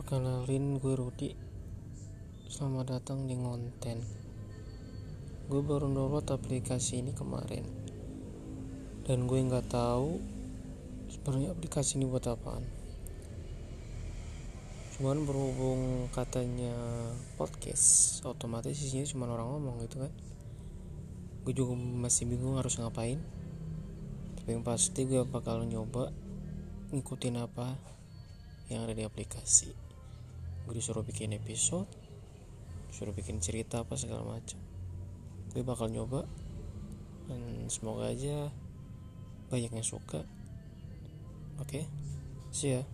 Kenalin gue Rudi Selamat datang di Ngonten. Gue baru download aplikasi ini kemarin. Dan gue nggak tahu sebenarnya aplikasi ini buat apaan. Cuman berhubung katanya podcast Otomatis isinya cuma orang ngomong gitu kan. Gue juga masih bingung harus ngapain. Tapi yang pasti gue bakal nyoba Ngikutin apa yang ada di aplikasi gue disuruh bikin episode disuruh bikin cerita apa segala macam gue bakal nyoba dan semoga aja banyak yang suka oke okay? see ya